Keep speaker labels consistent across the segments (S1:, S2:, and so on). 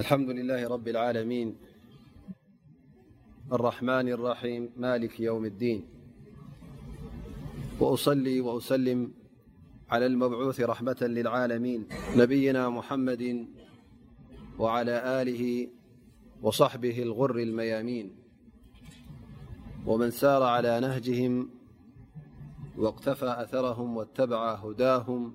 S1: الحمد لله رب العالمين الرحمن الرحيم مالك يوم الدين وأصلي وأسلم على المبعوث رحمة للعالمين نبينا محمد وعلى آله وصحبه الغر الميامين ومن سار على نهجهم واقتفى أثرهم واتبع هداهم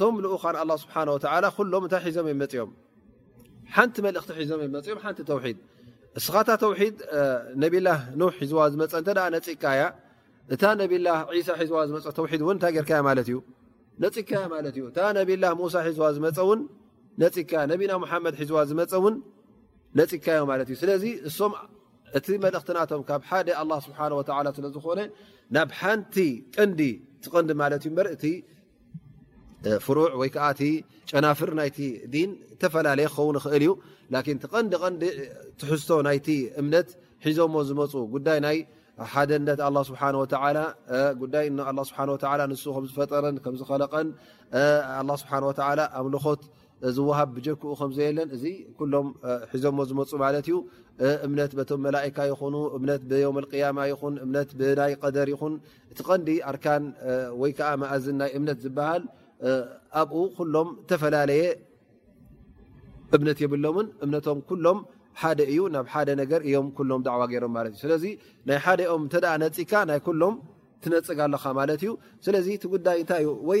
S1: ቶም ልኡካን ኣላ ስብሓን ወተላ ኩሎም እንታይ ሒዞም እዮ መፅኦም ሓንቲ መልእኽቲ ሒዞም እዮ መፅኦም ሓንቲ ተውሒድ እስኻታ ተውሒድ ነብላ ኖሕ ሒዝዋ ዝመፀ እተ ነፅግካ እያ እታ ነብላ ዒሳ ሒዝዋ ዝመፀ ተውሒድ እውን እንታይ ጌርካያ ማለት እዩ ነፅግካያ ማለት እዩ እታ ነብላ ሙሳ ሒዝዋ ዝመፀ እውን ነፅግካያ ነቢና ሙሓመድ ሒዝዋ ዝመፀ እውን ነፅግካዮ ማለት እዩ ስለዚ እም እቲ መልእኽቲ ናቶም ካብ ሓደ ኣላ ስብሓን ወተላ ስለ ዝኾነ ናብ ሓንቲ ቀንዲ እቲ ቀንዲ ማለት እዩ በር እቲ ፍሩዕ ወይ ከዓ እቲ ጨናፍር ናይቲ ዲን እተፈላለየ ክኸውን ይኽእል እዩ ላኪን እቲ ቀንዲ ቀንዲ ትሕዝቶ ናይቲ እምነት ሒዞሞ ዝመፁ ጉዳይ ናይ ሓደነት ኣላ ስብሓን ወተላ ጉዳይ ስብሓ ንሱ ከምዝፈጠረን ከምዝኸለቀን ኣላ ስብሓን ወተላ ኣምልኾት ዝወሃብ ብጀክኡ ከም ዘየለን እዚ ኩሎም ሒዞሞ ዝመፁ ማለት እዩ እምነት በቶም መላእካ ይኹኑ እምነት ብዮም ቅያማ ይኹን እምነት ብናይ ቀደር ይኹን እቲ ቐንዲ ኣርካን ወይ ከዓ መእዝን ናይ እምነት ዝበሃል ኣብኡ ኩሎም እተፈላለየ እምነት የብሎምን እምነቶም ኩሎም ሓደ እዩ ናብ ሓደ ነገር እዮም ኩሎም ዳዕዋ ገይሮም ማለት እዩ ስለዚ ናይ ሓደ ኦም እተ ነፂካ ናይ ኩሎም ትነፅግ ኣለኻ ማለት እዩ ስለዚ እቲ ጉዳይ እንታይ እዩ ወይ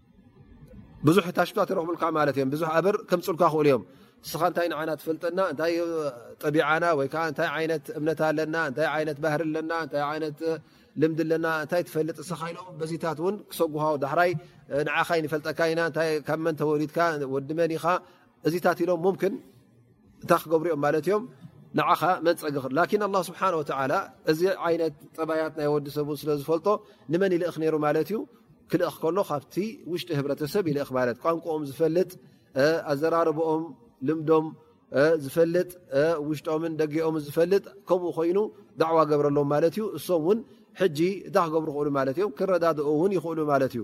S1: ብዙሕ ታሽታት ይረክብልካ ማለት እዮም ብዙሕ ኣበር ከምፅልካ ክእሉ እዮም ንስኻ እንታይ ንዓና ትፈልጠና እታይ ጠቢዓና ወይከዓ እንታይ ዓይነት እምነት ኣለና እንታይ ይነት ባህሪ ኣለና እታይ ይነት ልምዲ ኣለና እንታይ ትፈልጥ ንስኻ ኢሎም በዚታት እውን ክሰጉሃ ዳሕራይ ንዓኻይ ንፈልጠካ ኢና ብ መን ተወሊድካ ወዲ መን ኢኻ እዚታት ኢሎም ሙምክን እንታይ ክገብሩኦም ማለት እዮም ንዓኻ መንፀጊ ክ ላኪን ኣላ ስብሓን ወተላ እዚ ዓይነት ጠባያት ናይ ወዲ ሰብን ስለ ዝፈልጦ ንመን ይልእኽ ነይሩ ማለት እዩ ክልእኽ ከሎ ካብቲ ውሽጢ ህብረተሰብ ይልእኽ ማለት ቋንቋኦም ዝፈልጥ ኣዘራርቦኦም ልምዶም ዝፈልጥ ውሽጦምን ደጊኦምን ዝፈልጥ ከምኡ ኮይኑ ዳዕዋ ገብረሎም ማለት እዩ እሶም እውን ሕጂ እታ ክገብሩ ክእሉ ማለት እዮም ክረዳድኡ እውን ይኽእሉ ማለት እዩ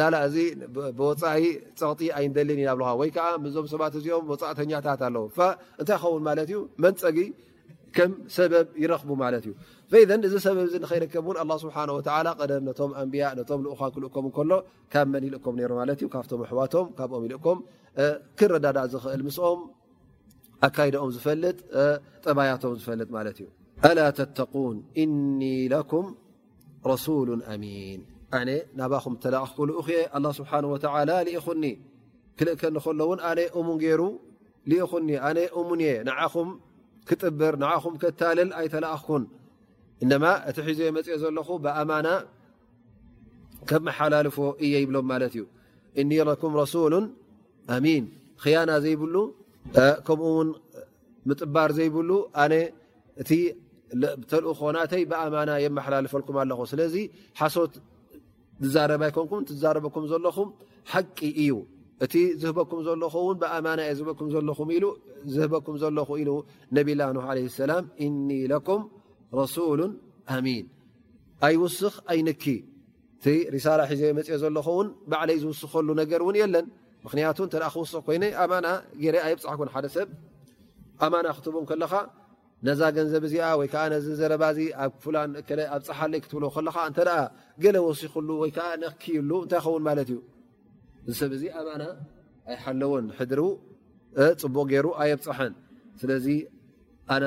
S1: ላላ እዚ ብወፃኢ ፀቕጢ ኣይንደልን ኢና ብልካ ወይ ከዓ ምዞም ሰባት እዚኦም ወፃእተኛታት ኣለዉ እንታይ ኸውን ማለት እዩ መንፀጊ ከም ሰበብ ይረኽቡ ማለት እዩ ፈዘን እዚ ሰበብ እዚ ንኸይርከብ እውን ኣላ ስብሓን ወተላ ቀደም ነቶም ኣንብያ ነቶም ልኡኻን ክልእኮም ከሎ ካብ መን ይልእኮም ነይሩ ማለት እዩ ካብቶም ኣሕዋቶም ካብኦም ይልእኮም ክረዳዳእ ዝኽእል ምስኦም ኣካይዳኦም ዝፈልጥ ጠባያቶም ዝፈልጥ ማለት እዩ ኣላ ተተቁን እኒ ለኩም ረሱሉ ኣሚን ኣነ ናባኹም ተላእኽኩ ልኡኽ እየ ኣላ ስብሓን ወተላ ልኢኹኒ ክልእከ ንከሎ እውን ኣነ እሙን ገይሩ ልኢኹኒ ኣነ እሙን እየ ንዓኹም ክጥብር ንዓኹም ከታልል ኣይተላእኽኩን እነማ እቲ ሒዞ የመፅኦ ዘለኹ ብኣማና ከብ መሓላልፎ እየ ይብሎም ማለት እዩ እኒ ለኩም ረሱሉን ኣሚን ክያና ዘይብሉ ከምኡ ውን ምጥባር ዘይብሉ ኣነ እቲ ተልእኾ ናተይ ብኣማና የመሓላልፈልኩም ኣለኹ ስለዚ ሓሶት ዝዛረብ ኣይኮንኩም ትዛረበኩም ዘለኹም ሓቂ እዩ እቲ ዝህበኩም ዘለኹ ውን ብኣማና እየ ዝበኩም ዘለኹ ኢሉ ዝህበኩም ዘለኹ ኢሉ ነብላ ኖ ለ ሰላም እኒ ለኩም ረሱሉ ኣሚን ኣይውስኽ ኣይንኪ እቲ ሪሳላ ሒዘ መፅኦ ዘለኹ ውን ባዕለይ ዝውስኸሉ ነገር ውን የለን ምክንያቱ እተ ክውስኽ ኮይነ ኣማና ገረ ኣይብፃሕኩን ሓደ ሰብ ኣማና ክትቡ ከለኻ ነዛ ገንዘብ እዚኣ ወይከዓ ነዚ ዘረባ እዚ ኣብ ፍላን እከለ ኣብ ፀሓለይ ክትብሎ ከለኻ እተ ገለ ወሲክሉ ወይከዓ ነክይሉ እንታይ ኸውን ማለት እዩ እዚ ሰብ እዚ ኣማና ኣይሓለወን ሕድር ፅቡቕ ገይሩ ኣየብፅሐን ስለዚ ኣና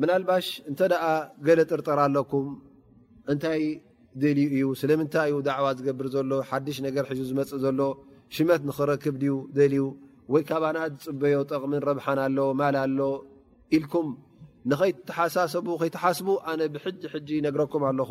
S1: ምናልባሽ እንተ ገለ ጥርጠራ ኣለኩም እንታይ ደልዩ እዩ ስለምንታይ እዩ ዳዕዋ ዝገብር ዘሎ ሓድሽ ነገር ሒዙ ዝመፅእ ዘሎ ሽመት ንኽረክብ ድዩ ደልዩ ወይ ካባና ዝፅበዮ ጠቕሚን ረብሓን ኣሎ ማል ኣሎ ኢልኩም ንኸይተሓሳሰቡ ከይተሓስቡ ኣነ ብሕጂ ሕጂ ነግረኩም ኣለኹ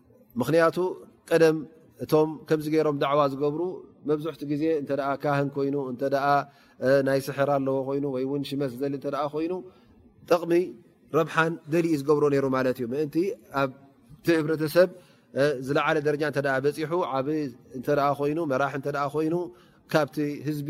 S1: ምክንያቱ ቀደም እቶም ከምዚ ገይሮም ዳዕዋ ዝገብሩ መብዝሕቲ ግዜ እተ ካህን ኮይኑ እተ ናይ ስሕር ኣለዎ ኮይኑ ወይ ውን ሽመት ዝዘሊ እተ ኮይኑ ጥቕሚ ረብሓን ደሊ ዩ ዝገብሮ ነይሩ ማለት እዩ ምእንቲ ኣብቲ ህብረተሰብ ዝለዓለ ደረጃ እተ በፂሑ ዓብ እተ ኮይኑ መራሕ እተ ኮይኑ ካብቲ ህዝቢ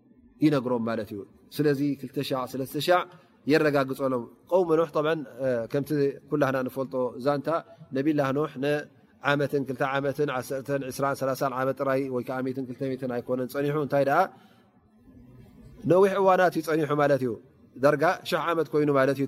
S1: ይነግሮም ማለት እዩ ስለዚ ክልተ ሻዕ ስለስተ ሻዕ የረጋግፀሎም ቀውሚ ኖሕ ከምቲ ኩላና ንፈልጦ ዛንታ ነብላ ኖሕ ንዓመትን ክልተ ዓመትን ዓመት ጥራይ ወይከዓ ኣይኮነን ፀኒሑ እንታይ ደኣ ነዊሕ እዋናት እዩ ፀኒሑ ማለት እዩ ዳርጋ ሸሕ ዓመት ኮይኑ ማለት እዩ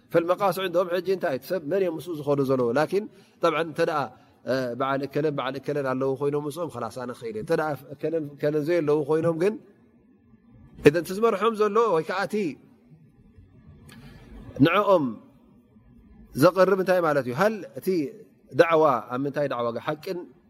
S1: ፈልመቃስ ዕንድም ሕጂ እንታይ እቲ ሰብ መን እዮም ምስ ዝኸዱ ዘለዎ ላኪን ጠብዓ እንተ በዓል እከለን በዓል እከለን ኣለዉ ኮይኖም ምስኦም ኸላስ ኣነ ኸይደ እተ ከለን ከለን ዘየለዉ ኮይኖም ግን እን እቲ ዝመርሖም ዘሎ ወይ ከዓ እቲ ንዕኦም ዘቕርብ እንታይ ማለት እዩ ሃ እቲ ዳዕዋ ኣብ ምንታይ ዕዋ ሓቂን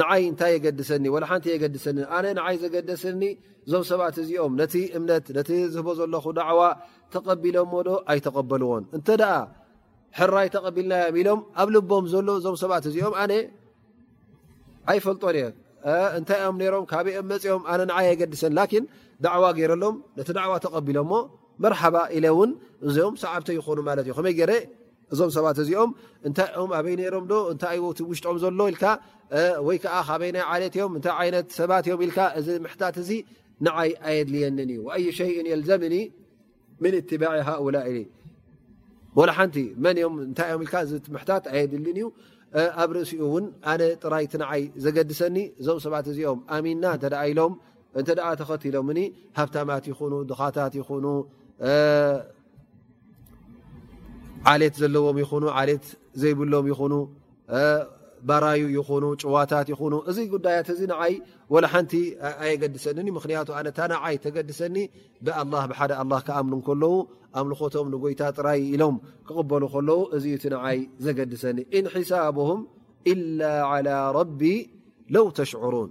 S1: ንዓይ እንታይ የገድሰኒ ዋላ ሓንቲ የገድሰኒ ኣነ ንዓይ ዘገደስኒ እዞም ሰባት እዚኦም ነቲ እምነት ነቲ ዝህቦ ዘለኹ ዳዕዋ ተቐቢሎሞ ዶ ኣይተቐበልዎን እንተ ደኣ ሕራይ ተቐቢልናዮም ኢሎም ኣብ ልቦም ዘሎ እዞም ሰባት እዚኦም ኣነ ኣይፈልጦን እየ እንታይ እዮም ነይሮም ካበኦም መፅኦም ኣነ ንዓይ የገድሰኒ ላኪን ዳዕዋ ገይረሎም ነቲ ዳዕዋ ተቐቢሎሞ መርሓባ ኢለ እውን እዚኦም ሰዓብተ ይኾኑ ማለት እዩ ከመይ ገይረ እዞም ሰባት እዚኦም እንታይ ኦም ኣበይ ነሮም ዶ እንታይ ዩ ቲ ውሽጦም ዘሎ ኢልካ ወይ ከዓ ካበይናይ ዓለት እዮም እንታይ ዓይነት ሰባት እዮም ኢልካ እዚ ምሕታት እዚ ንዓይ ኣየድልየንን እዩ ኣይ ሸይ የልዘምኒ ምን እትባዕ ሃኡላ ኢ ወላ ሓንቲ መን እዮም እንታይ እዮም ኢልካ እዚ ምሕታት ኣየድልን እዩ ኣብ ርእሲኡ እውን ኣነ ጥራይ ቲ ንዓይ ዘገድሰኒ እዞም ሰባት እዚኦም ኣሚና እተ ኢሎም እንተ ተኸትሎምኒ ሃብታማት ይኹኑ ድኻታት ይኹኑ ዓሌት ዘለዎም ይኑ ዓሌት ዘይብሎም ይኑ ባራዩ ይኑ ጭዋታት ይኑ እዚ ጉዳያት እዚ ንዓይ ወላ ሓንቲ ኣየገድሰኒ ዩ ምክንያቱ ኣነታ ንዓይ ተገድሰኒ ብኣ ብሓደ ኣ ክኣምኑ ከለዉ ኣምልኾቶም ንጎይታ ጥራይ ኢሎም ክቕበሉ ከለዉ እዚ እቲ ንዓይ ዘገድሰኒ እንሒሳቦም ኢላ ዓላ ረቢ ለው ተሽዕሩን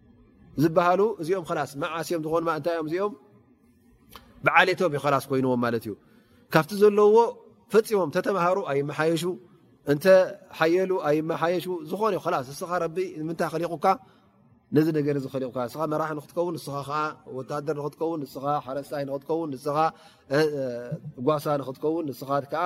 S1: ዝበሃሉ እዚኦም ላስ መዓስ እዮም ዝኾኑ እታይ እዮም እዚኦም ብዓሌቶም እዩ ላስ ኮይንዎም ማለት እዩ ካብቲ ዘለዎ ፈፂሞም ተተምሃሩ ኣይመሓየሹ እንተ ሓየሉ ኣይመሓየሹ ዝኾነ ዩ ላስ እስኻ ረቢ ንምንታይ ክሊቑካ ነዚ ነገር እዚ ክሊቑካ እስኻ መራሕ ንክትከውን ንስኻ ከዓ ወታደር ንክትከውን ንስኻ ሓረስታይ ንክትከውን ንስኻ ጓሳ ንክትከውን ንስኻ ከዓ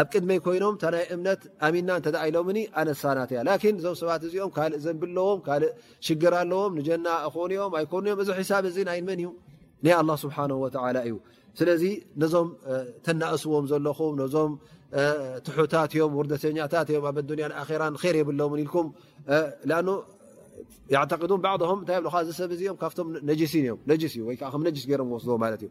S1: ኣብ ቅድመይ ኮይኖም እታ ናይ እምነት ኣሚና እተ ኢሎምኒ ኣነሳናት እያ ላን እዞም ሰባት እዚኦም ካልእ ዘንቢ ኣለዎም ካልእ ሽግር ኣለዎም ንጀና እኮኑ ኦም ኣይኮኑ ዮም እዚ ሒሳብ እዚ ናይ መን እዩ ናይ ኣላ ስብሓን ወተላ እዩ ስለዚ ነዞም ተናእስዎም ዘለኹም ነዞም ትሑታት እዮም ውርደተኛታት እዮም ኣብ ኣዱንያን ኣራን ር የብሎምን ኢልኩም ኣቅዱም ባዕም እታይ ብ ዝሰብ እዚኦም ካብቶም ነጂሲን እዮም ጂስ እዩ ወይከዓ ከም ነጂስ ገይሮም ወስዎ ማለት እዩ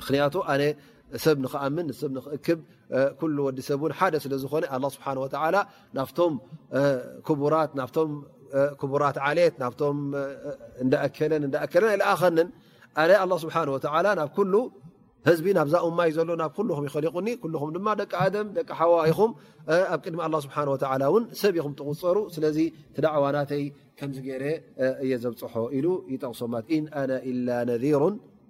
S1: ምክንያቱ ኣነ ሰብ ንክኣምን ሰብ ንክእክብ ኩሉ ወዲ ሰብ ን ሓደ ስለ ዝኾነ ኣላ ስብሓን ወተላ ናብቶም ክቡራት ናብቶም ክቡራት ዓሌት ናብቶም እዳእከለን እዳእከለን ኣይለኣኸንን ኣነ ኣላ ስብሓን ወተላ ናብ ኩሉ ህዝቢ ናብዛ እማይ ዘሎ ናብ ኩልኹም ይኸሊቁኒ ኩልኹም ድማ ደቂ ኣደም ደቂ ሓዋ ኢኹም ኣብ ቅድሚ ኣላ ስብሓን ወተላ እውን ሰብ ኢኹም ትቁፀሩ ስለዚ ትዳዕዋ ናተይ ከምዚ ገይረ እየ ዘብፅሖ ኢሉ ይጠቕሶማት ኢን ኣነ ኢላ ነሩን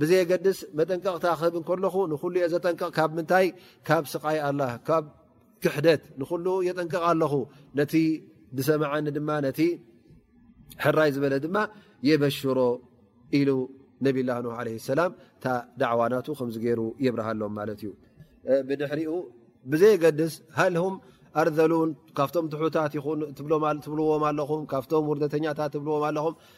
S1: ብዘየገድስ መጠንቀቕታ ክህብ ከለኹ ንሉ የ ዘጠንቅቕ ካብ ምንታይ ካብ ስቃይ ኣላ ካብ ክሕደት ንሉ የጠንቅቕ ኣለኹ ነቲ ዝሰማዓኒ ድማ ነቲ ሕራይ ዝበለ ድማ የበሽሮ ኢሉ ነብላ ን ለ ሰላም እታ ዳዕዋ ናቱ ከምዚ ገይሩ የብርሃሎም ማለት እዩ ብድሕሪኡ ብዘየገድስ ሃልም ኣርዘሉን ካብቶም ትሑታት ይኹን ትብዎም ኣለኹም ካብቶም ውርደተኛታት ትብልዎም ኣለኹም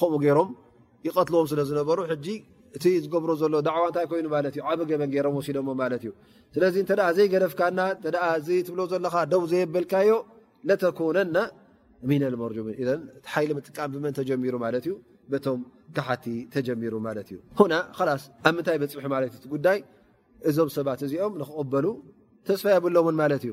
S1: ከምኡ ገሮም ይቀትልዎም ስለ ዝነበሩ ሕጂ እቲ ዝገብሮ ዘሎ ዳዕዋ እንታይ ኮይኑ ማለት እዩ ዓብ ገበን ገሮም ወሲዶሞ ማለት እዩ ስለዚ እተ ዘይገደፍካና እዚ ትብሎ ዘለካ ደው ዘየበልካዮ ለተኮነና ሚነ መርጁ ሓይሊ ምጥቃም ብመን ተጀሚሩ ማለት እዩ በቶም ካሓቲ ተጀሚሩ ማለት እዩ ና ላስ ኣብ ምንታይ በፅሑ ማለት እዩ ጉዳይ እዞም ሰባት እዚኦም ንክቕበሉ ተስፋ የብሎምን ማለት እዩ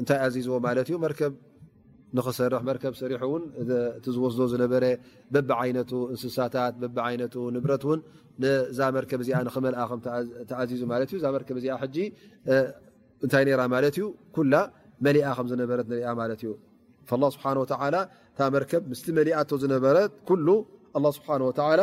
S1: እንታይ ኣዚዝዎ ማለት እዩ መርከብ ንክሰርሕ መርከብ ሰሪሑ ውን እቲ ዝወስዶ ዝነበረ በቢ ዓይነቱ እንስሳታት በቢ ዓይነቱ ንብረት ውን ነዛ መርከብ እዚኣ ንክመልኣ ከምተኣዚዙ ማለት እዩ እዛ መርከብ እዚኣ ሕጂ እንታይ ነራ ማለት እዩ ኩላ መሊኣ ከም ዝነበረት ንሪኣ ማለት እዩ ላ ስብሓን ወተላ እታ መርከብ ምስቲ መሊኣቶ ዝነበረት ኩሉ ኣላ ስብሓን ወተላ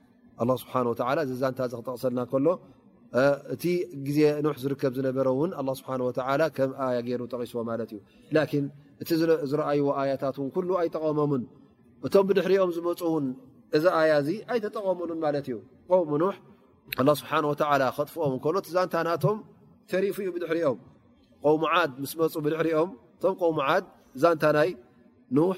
S1: ኣላ ስብሓን ወተላ እዚ ዛንታ እዚ ክጠቕሰልና ከሎ እቲ ግዜ ኑሕ ዝርከብ ዝነበረ እውን ኣ ስብሓ ወ ከም ኣያ ገይሩ ጠቂስዎ ማለት እዩ ላኪን እቲ ዝረኣይዎ ኣያታት እውን ኩሉ ኣይጠቐሞምን እቶም ብድሕሪኦም ዝመፁ እውን እዚ ኣያ እዚ ኣይተጠቐሙሉን ማለት እዩ ቆውም ኑሕ ኣላ ስብሓ ወላ ከጥፍኦም እከሎ እቲ ዛንታ ናቶም ተሪፉ እዩ ብድሕሪኦም ቆውም ዓድ ምስ መፁ ብድሕሪኦም እቶም ቆውም ዓድ ዛንታ ናይ ኑሕ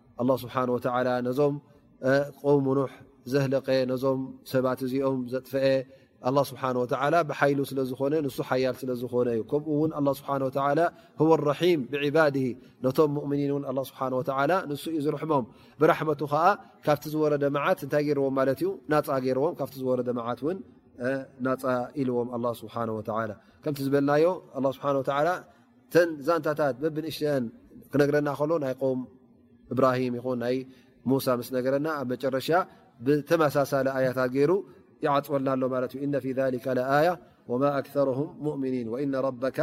S1: ኣላ ስብሓን ወተዓላ ነዞም ቆውሙ ኑሕ ዘህለቀ ነዞም ሰባት እዚኦም ዘጥፈአ ኣላ ስብሓን ወተዓላ ብሓይሉ ስለ ዝኾነ ንሱ ሓያል ስለ ዝኾነ እዩ ከምኡ እውን ኣላ ስብሓን ወተዓላ ህወ ራሒም ብዕባድ ነቶም ሙእምኒን እውን ኣላ ስብሓን ወተዓላ ንሱ እዩ ዝርሕሞም ብራሕመቱ ከዓ ካብቲ ዝወረደ መዓት እንታይ ገይርዎም ማለት እዩ ናፃ ገይርዎም ካብቲ ዝወረደ መዓት እውን ናፃ ኢልዎም ኣላ ስብሓን ወተዓላ ከምቲ ዝበልናዮ ኣላ ስብሓን ወተዓላ እተን ዛንታታት በብንእሽተን ክነግረና ከሎ ናይ ቆም እብራሂም ይኹን ናይ ሙሳ ምስ ነገረና ኣብ መጨረሻ ብተመሳሳሊ ኣያታት ገይሩ ይዓፅወልና ኣሎ ማለት እዩ እነ ፊ ሊከ ኣያ ወማ ኣክርም ሙእምኒን ወእነ ረበካ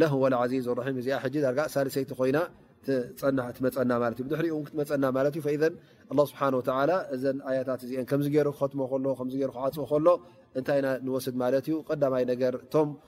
S1: ለህወ ዓዚዝ ራሒም እዚኣ ሕጂ ዳርጋ ሳልሰይቲ ኮይና ትፀናሕ ትመፀና ማለት እዩ ብድሕሪኡ እውን ክትመፀና ማለት እዩ ፈኢዘን ኣላ ስብሓን ወተላ እዘን ኣያታት እዚአን ከምዚ ገይሩ ክኸትሞ ከሎ ከምዚ ገይሩ ክዓፅው ከሎ እንታይ ኢና ንወስድ ማለት እዩ ቀዳማይ ነገር እቶም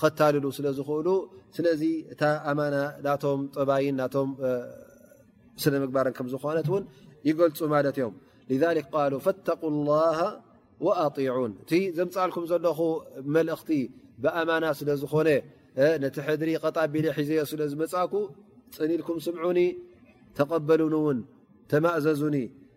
S1: ኸታልሉ ስለ ዝኽእሉ ስለዚ እታ ኣማና ናቶም ጠባይን ናቶም ስነ ምግባርን ከም ዝኾነት ውን ይገልፁ ማለት እዮም ቃሉ ፈተق ላሃ ኣጢዑን እቲ ዘምፃልኩም ዘለኹ መልእኽቲ ብኣማና ስለ ዝኾነ ነቲ ሕድሪ ቐጣቢለ ሒዘዮ ስለ ዝመፃእኩ ፅን ኢልኩም ስምዑኒ ተቐበሉኒ እውን ተማእዘዙኒ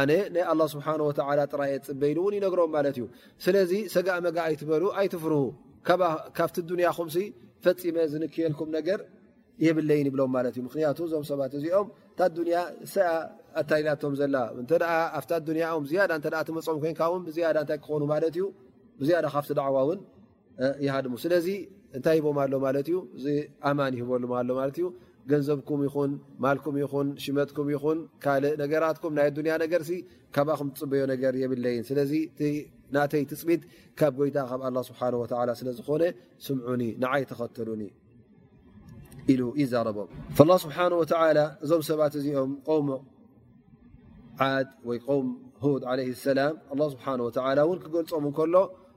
S1: ኣነ ናይ ኣላ ስብሓን ወተላ ጥራየ ፅበ ኢሉ እውን ይነግሮም ማለት እዩ ስለዚ ሰጋእ መጋእ ኣይትበሉ ኣይትፍርሁ ካብቲ ዱንያኹም ፈፂመ ዝንክየልኩም ነገር የብለይን ይብሎም ማለት እዩ ምክንያቱ እዞም ሰባት እዚኦም እታ ዱንያ ሰኣ ኣታይላቶም ዘላ እተ ኣብታ ዱንያኦም ዝያዳ እተ ትመፆም ኮይንካ ውን ብዝያዳ እንታይ ክኾኑ ማለት እዩ ብዝያዳ ካብቲ ዳዕዋ እውን ይሃድሙ ስለዚ እንታይ ሂቦም ኣሎ ማለት እዩ ኣማን ይህበሉም ኣሎ ማለት እዩ ገንዘብኩም ይኹን ማልኩም ይኹን ሽመትኩም ይኹን ካልእ ነገራትኩም ናይ ኣዱንያ ነገር ካብኣኹም ትፅበዮ ነገር የብለይን ስለዚ ናተይ ትፅቢት ካብ ጎይታ ካብ ኣላ ስብሓን ወላ ስለዝኾነ ስምዑኒ ንዓይ ተኸተሉኒ ኢሉ ይዛረቦም ላ ስብሓን ወተላ እዞም ሰባት እዚኦም ቆም ዓድ ወይ ቆም ሁድ ዓለ ሰላም ኣላ ስብሓን ወተላ እውን ክገልፆም እንከሎ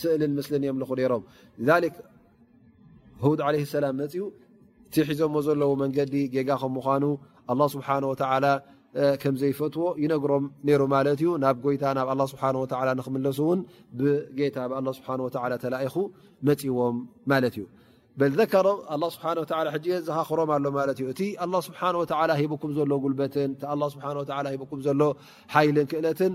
S1: ስእልን ምስልን የምልኹ ነሮም ሁድ ለ ሰላም መፅኡ እቲ ሒዞሞ ዘለዉ መንገዲ ጌጋ ከም ምኳኑ ኣላ ስብሓን ወተላ ከምዘይፈትዎ ይነግሮም ነይሩ ማለት እዩ ናብ ጎይታ ናብ ኣላ ስብሓ ወ ንክምለሱ እውን ብጌታ ብ ኣላ ስብሓ ወ ተላኢኹ መፅዎም ማለት እዩ በዘከሮ ኣላ ስብሓ ሕጂ የ ዘኻኽሮም ኣሎ ማለት እዩ እቲ ኣላ ስብሓን ወተላ ሂብኩም ዘሎ ጉልበትን እቲ ኣላ ስብሓ ወ ሂብኩም ዘሎ ሓይልን ክእለትን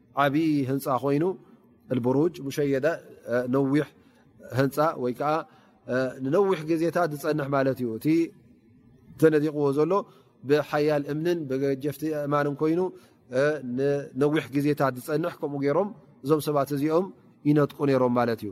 S1: ዓብዪ ህንፃ ኮይኑ ቡሩጅ ሙሸየዳ ነዊሕ ህንፃ ወይ ከዓ ንነዊሕ ግዜታት ዝፀንሕ ማለት እዩ እቲ ተነዲቕዎ ዘሎ ብሓያል እምንን ብገጀፍቲ እማንን ኮይኑ ንነዊሕ ግዜታት ዝፀንሕ ከምኡ ገይሮም እዞም ሰባት እዚኦም ይነጥቁ ነይሮም ማለት እዩ